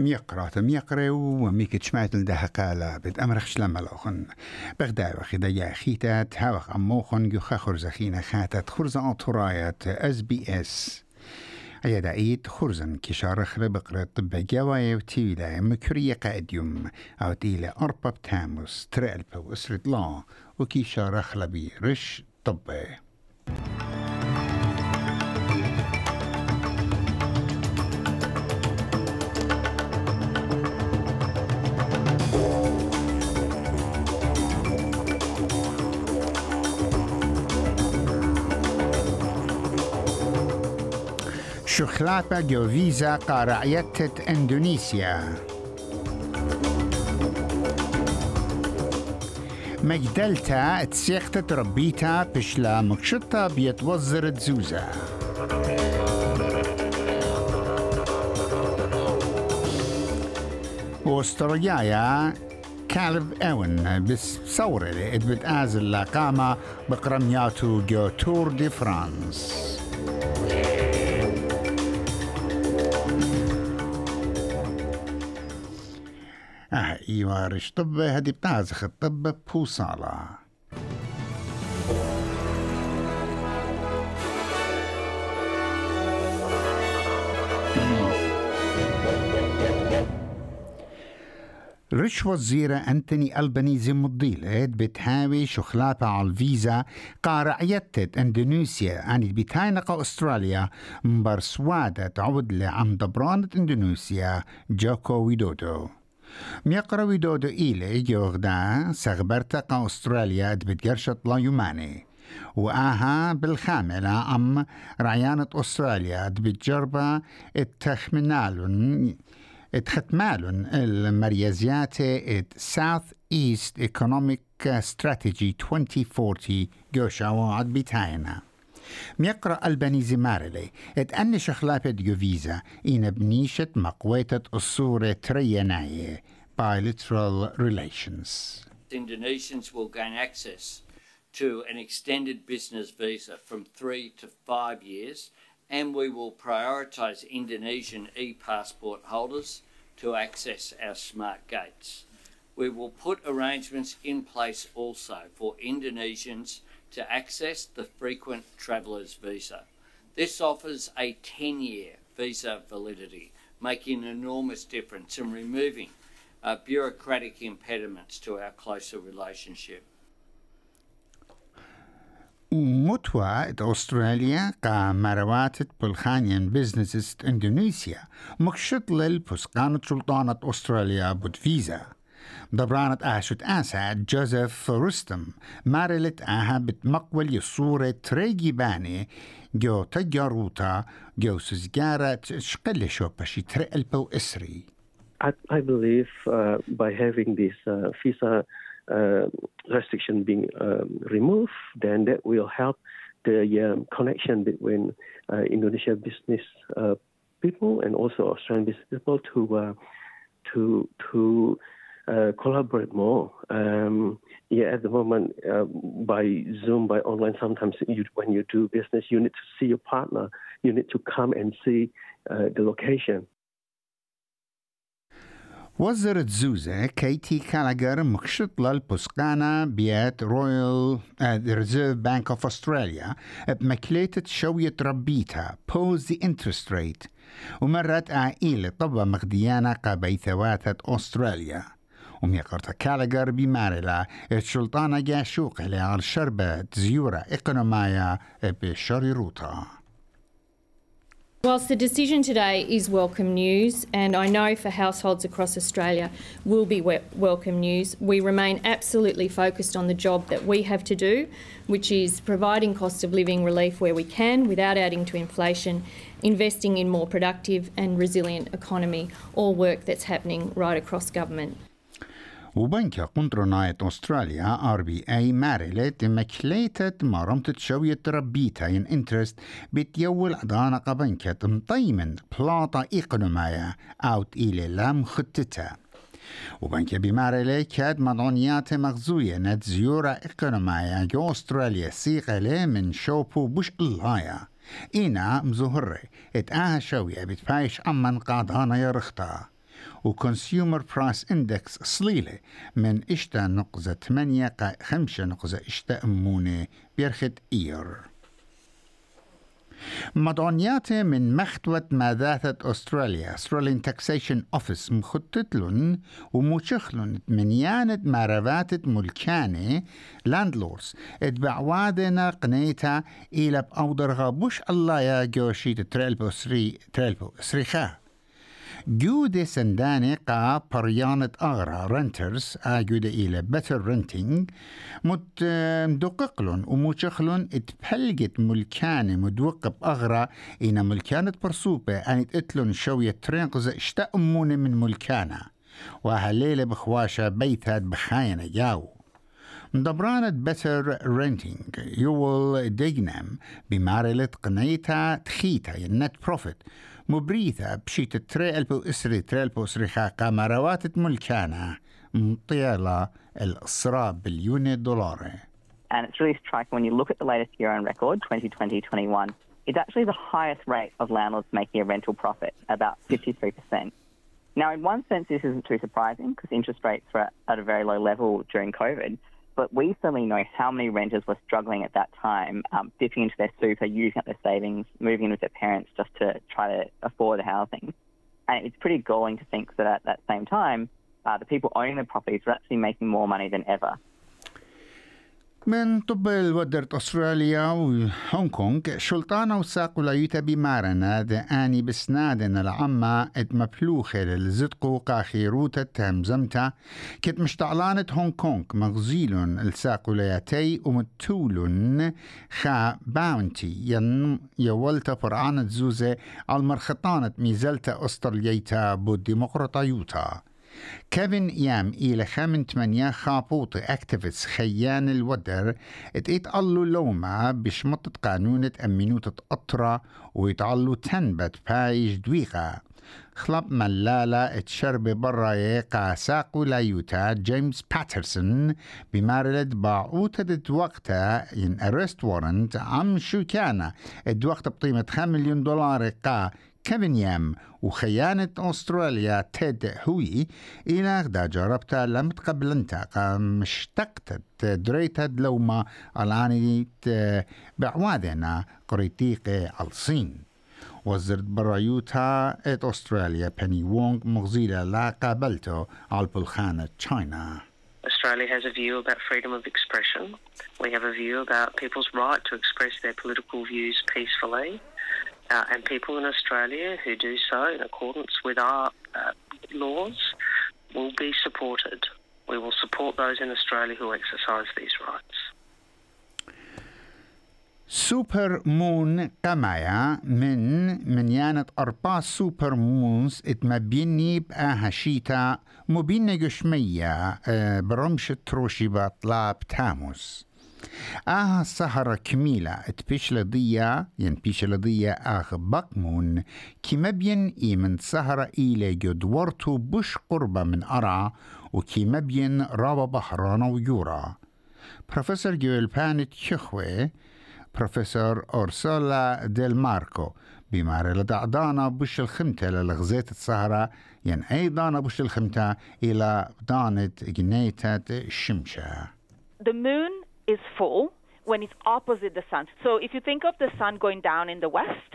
ميقرا وميك تشمعت لدها قالا بد أمرخ لما لوخن بغدا وخدا يا خيتات هاوخ أموخن يخا خرزخينا خاتت. خرزة أطرايات اس بي اس. أيا دعيت خرزن كشار خرب قرط بجوايا وتيلا مكرية قاديوم أو تيلا أربا بتاموس ترقلب وأسرد لا. وكي خلبي رش طبي شخلاطة جوفيزا قارعية اندونيسيا. مجدلتا تسيخت ربيتا بشلا مكشطة بيتوزر تزوزا واستراليا كالب أون بس صورة اللي بتآزل لقامة بقرمياتو جو تور دي فرانس. ايوارش طب هدي بتازخ الطب بوصالة. رش وزيرة أنتوني ألبانيزي مضيلة. بتهاوي شخلاطة على الفيزا. قارعيتت إندونيسيا. أني بتاينقة أستراليا. مبرسوادة تعود لعم دبرانة إندونيسيا. جوكو ويدودو. ميقرا دودو إيلي جوغدا سغبرتا أستراليا بتجرشت لا يماني. وآها بالخاملة أم رعيانة أستراليا بتجربة التخمنالون اتختمالون المريزيات South East Economic Strategy 2040 جوشا وعد بتاينا ميقرأ البنيزي مارلي ات أن شخلابة جوفيزا إن بنيشة مقويتة الصورة تريناية bilateral relations. Indonesians will gain access to an extended business visa from three to five years, and we will prioritise Indonesian e passport holders to access our smart gates. We will put arrangements in place also for Indonesians to access the frequent traveller's visa. This offers a 10 year visa validity, making an enormous difference in removing uh, bureaucratic impediments to our closer relationship. متوى أستراليا قا مروات بلخانيان بزنسز إندونيسيا مكشط للبسقانة سلطانة أستراليا بود فيزا دبرانت آشت آسا جوزيف رستم مارلت آها بتمقول يصورة تريجي باني جو تجاروتا جو سزجارة شقل شو بشي ترقل بو إسري I, I believe uh, by having this uh, visa uh, restriction being um, removed, then that will help the um, connection between uh, Indonesia business uh, people and also Australian business people to uh, to to uh, collaborate more. Um, yeah, at the moment, uh, by Zoom, by online, sometimes you, when you do business, you need to see your partner. You need to come and see uh, the location. وزرت زوزة كيتي كالاجر مكشط للبسقانة بيات رويال ريزيرف بانك اوف استراليا بمكليتة شوية ربيتها بوز دي انترست ريت ومرت عائلة طبا مغديانا قبي ثواتة استراليا وميقرت كالاجر بمارلا الشلطانة جاشوق على شربة زيورة إقنومايا بشري روتا Whilst the decision today is welcome news, and I know for households across Australia will be welcome news, we remain absolutely focused on the job that we have to do, which is providing cost of living relief where we can without adding to inflation, investing in more productive and resilient economy, all work that's happening right across government. وبنكا قنطرناية أستراليا آر بي أي مارلت مكليتت مرمت شوية ربيتا ين إنترست بتيول عدانا قبنكا مطيمن بلاطة إقنومايا أوت إلي لام خطتا وبنكا بمارلي كاد مدونيات مغزوية نت زيورة إقنومايا جو أستراليا سيقلي من شوبو بوش اللايا إينا مزهري اتآها شوية بتفايش أمن قادانا يرختا وكونسيومر برايس اندكس صليلة من إشتا نقزة 8 قا 5 نقزة إشتا أمونة بيرخد إير. مدعونياته من مختوة ماذاثة أستراليا. أستراليان تاكسيشن أوفيس مخططلن وموشخلن منيانة مارفاتة ملكانة لاندلورس اتبعوادنا قنيتا إلى بأودرغا. بوش الله يا جوشيت تريلبو سري تريلبو سريخا جودة سنداني قا بريانة أغرى رنترز آجودة إلى بتر رنتينج مت مدققلون وموشخلون اتبلجت ملكانة مدوقب أغرى إنا ملكانة برسوبة. أن إتلون شوية ترينقز اشتأمون من ملكانة وهالليلة بخواشة بيتات بخاينة جاو مدبرانة بتر رينتينج يول ديجنام بمارلة قنيتا تخيتا النت بروفيت مبريثة بشيت تريلبو اسري تريلبو اسري قام رواتت ملكانا مطيالة الإصرا بليون دولار And it's really striking when you look at the latest year on record, 2020-21, it's actually the highest rate of landlords making a rental profit, about 53%. Now, in one sense, this isn't too surprising because interest rates were at a very low level during COVID. But we certainly know how many renters were struggling at that time, um, dipping into their super, using up their savings, moving in with their parents just to try to afford housing. And it's pretty galling to think that at that same time, uh, the people owning the properties were actually making more money than ever. من طب الودرة أستراليا وهونغ كونغ شلطانة وساق لايوتا بمارنا آني بسنادنا العامة ات مبلوخة للزدقو قاخيروتا تهمزمتا كت مشتعلانة هونغ كونغ مغزيلون الساق لاياتي ومتولون خا باونتي. ين يولتا فرعانة زوزة على مرخطانة ميزلتا أستراليتا بوديمقراطيوتا كيفن يام إلى خامن تمانيا خابوط أكتيفيست خيان الودر اتقالوا لوما بشمطة قانونة أمينوتة أطرة ويتعلوا تنبت بايج دويقة خلب ملالة اتشرب برا يقع ساقو لايوتا جيمس باترسون بمارلد باعوتة وقتها ين أرست وارنت عم شو كان الوقت بقيمة 5 مليون دولار قا كيفن يام وخيانة أستراليا تيد هوي إلى غدا جربتا لم تقبلنتا قام اشتقت دريتا دلوما الآني بعوادنا قريتيق الصين وزرت برايوتا ات أستراليا بني وونغ مغزيلة لا قابلته على البلخانة تشاينا Australia has a view about freedom of expression. We have a view about people's right to express their political views peacefully. Uh, and people in Australia who do so in accordance with our uh, laws will be supported. We will support those in Australia who exercise these rights. سوبر مون قمايا من منيانة أربع سوبر مونز اتمبيني بآها شيتا مبينة جشمية برمش تروشي بطلاب تاموس آه سهرة كميلة. تبيش لضية ين بيش لضية آخ بقمون. كما بين إي من سهرة إلى جدورتو بش قربة من أرع وكما بين رابا بحرانة ويورا. بروفيسور جويل بانت شخوي بروفيسور أورسولا ديل ماركو. بمار لدعدانا بش الخمتة للغزيت السهرة. ين أيضا بش الخمتة إلى دانت جنيتة الشمشة The moon is full when it's opposite the sun. So if you think of the sun going down in the west,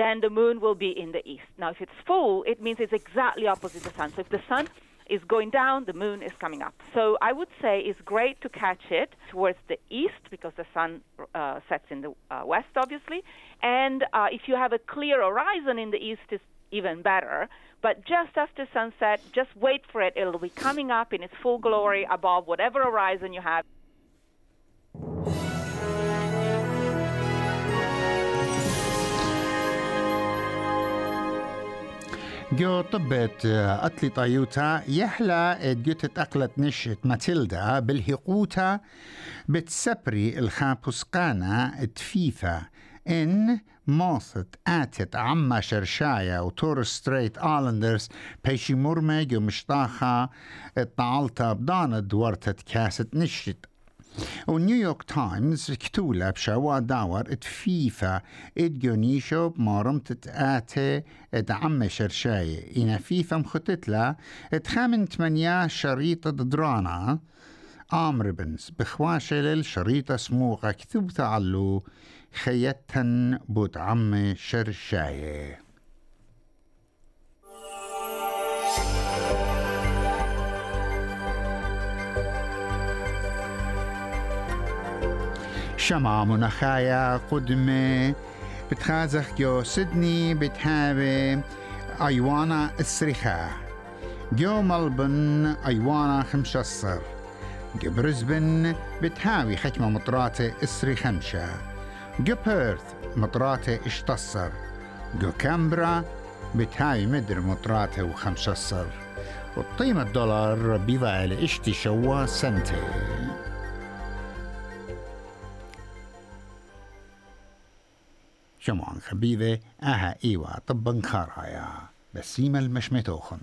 then the moon will be in the east. Now, if it's full, it means it's exactly opposite the sun. So if the sun is going down, the moon is coming up. So I would say it's great to catch it towards the east because the sun uh, sets in the uh, west, obviously. And uh, if you have a clear horizon in the east, it's even better. But just after sunset, just wait for it. It'll be coming up in its full glory above whatever horizon you have. جو طبت أتلي طيوتا يحلى جوتة أقلت نشت ماتيلدا بالهقوتا بتسبري الخابوسقانا تفيفا. إن موثت آتت عما شرشايا وتور ستريت آلندرز بيشي مرمج ومشطاخة الطعالتا بدانا دورتت كاسة نشت. ونيويورك تايمز كتولة بشوا داور ات فيفا ات جونيشو بمارمت تآتي ات عم شرشاي إنا فيفا مختتلا ات خامن تمنيا شريطة درانا آم ريبنز بخواشل شريطة سموغة كتب تعلو خيتن بوت عم شرشاي شمع منخايا قدمة. بتخازخ جو سدني بتهابي أيوانا السريخة. جو ملبن أيوانا خمشصر. جو برزبن بتهاوي حكمة مطراتة إسري خمشة جو بيرث مطراتة اشتصر. جو كامبرا بتهاوي مدر مطراتة وخمشصر. وقيمة الدولار بيفعل اشتي شوا سنتي. شمعان خبيبة أها إيوا طبا خارايا. بسيمة المشمتوخن.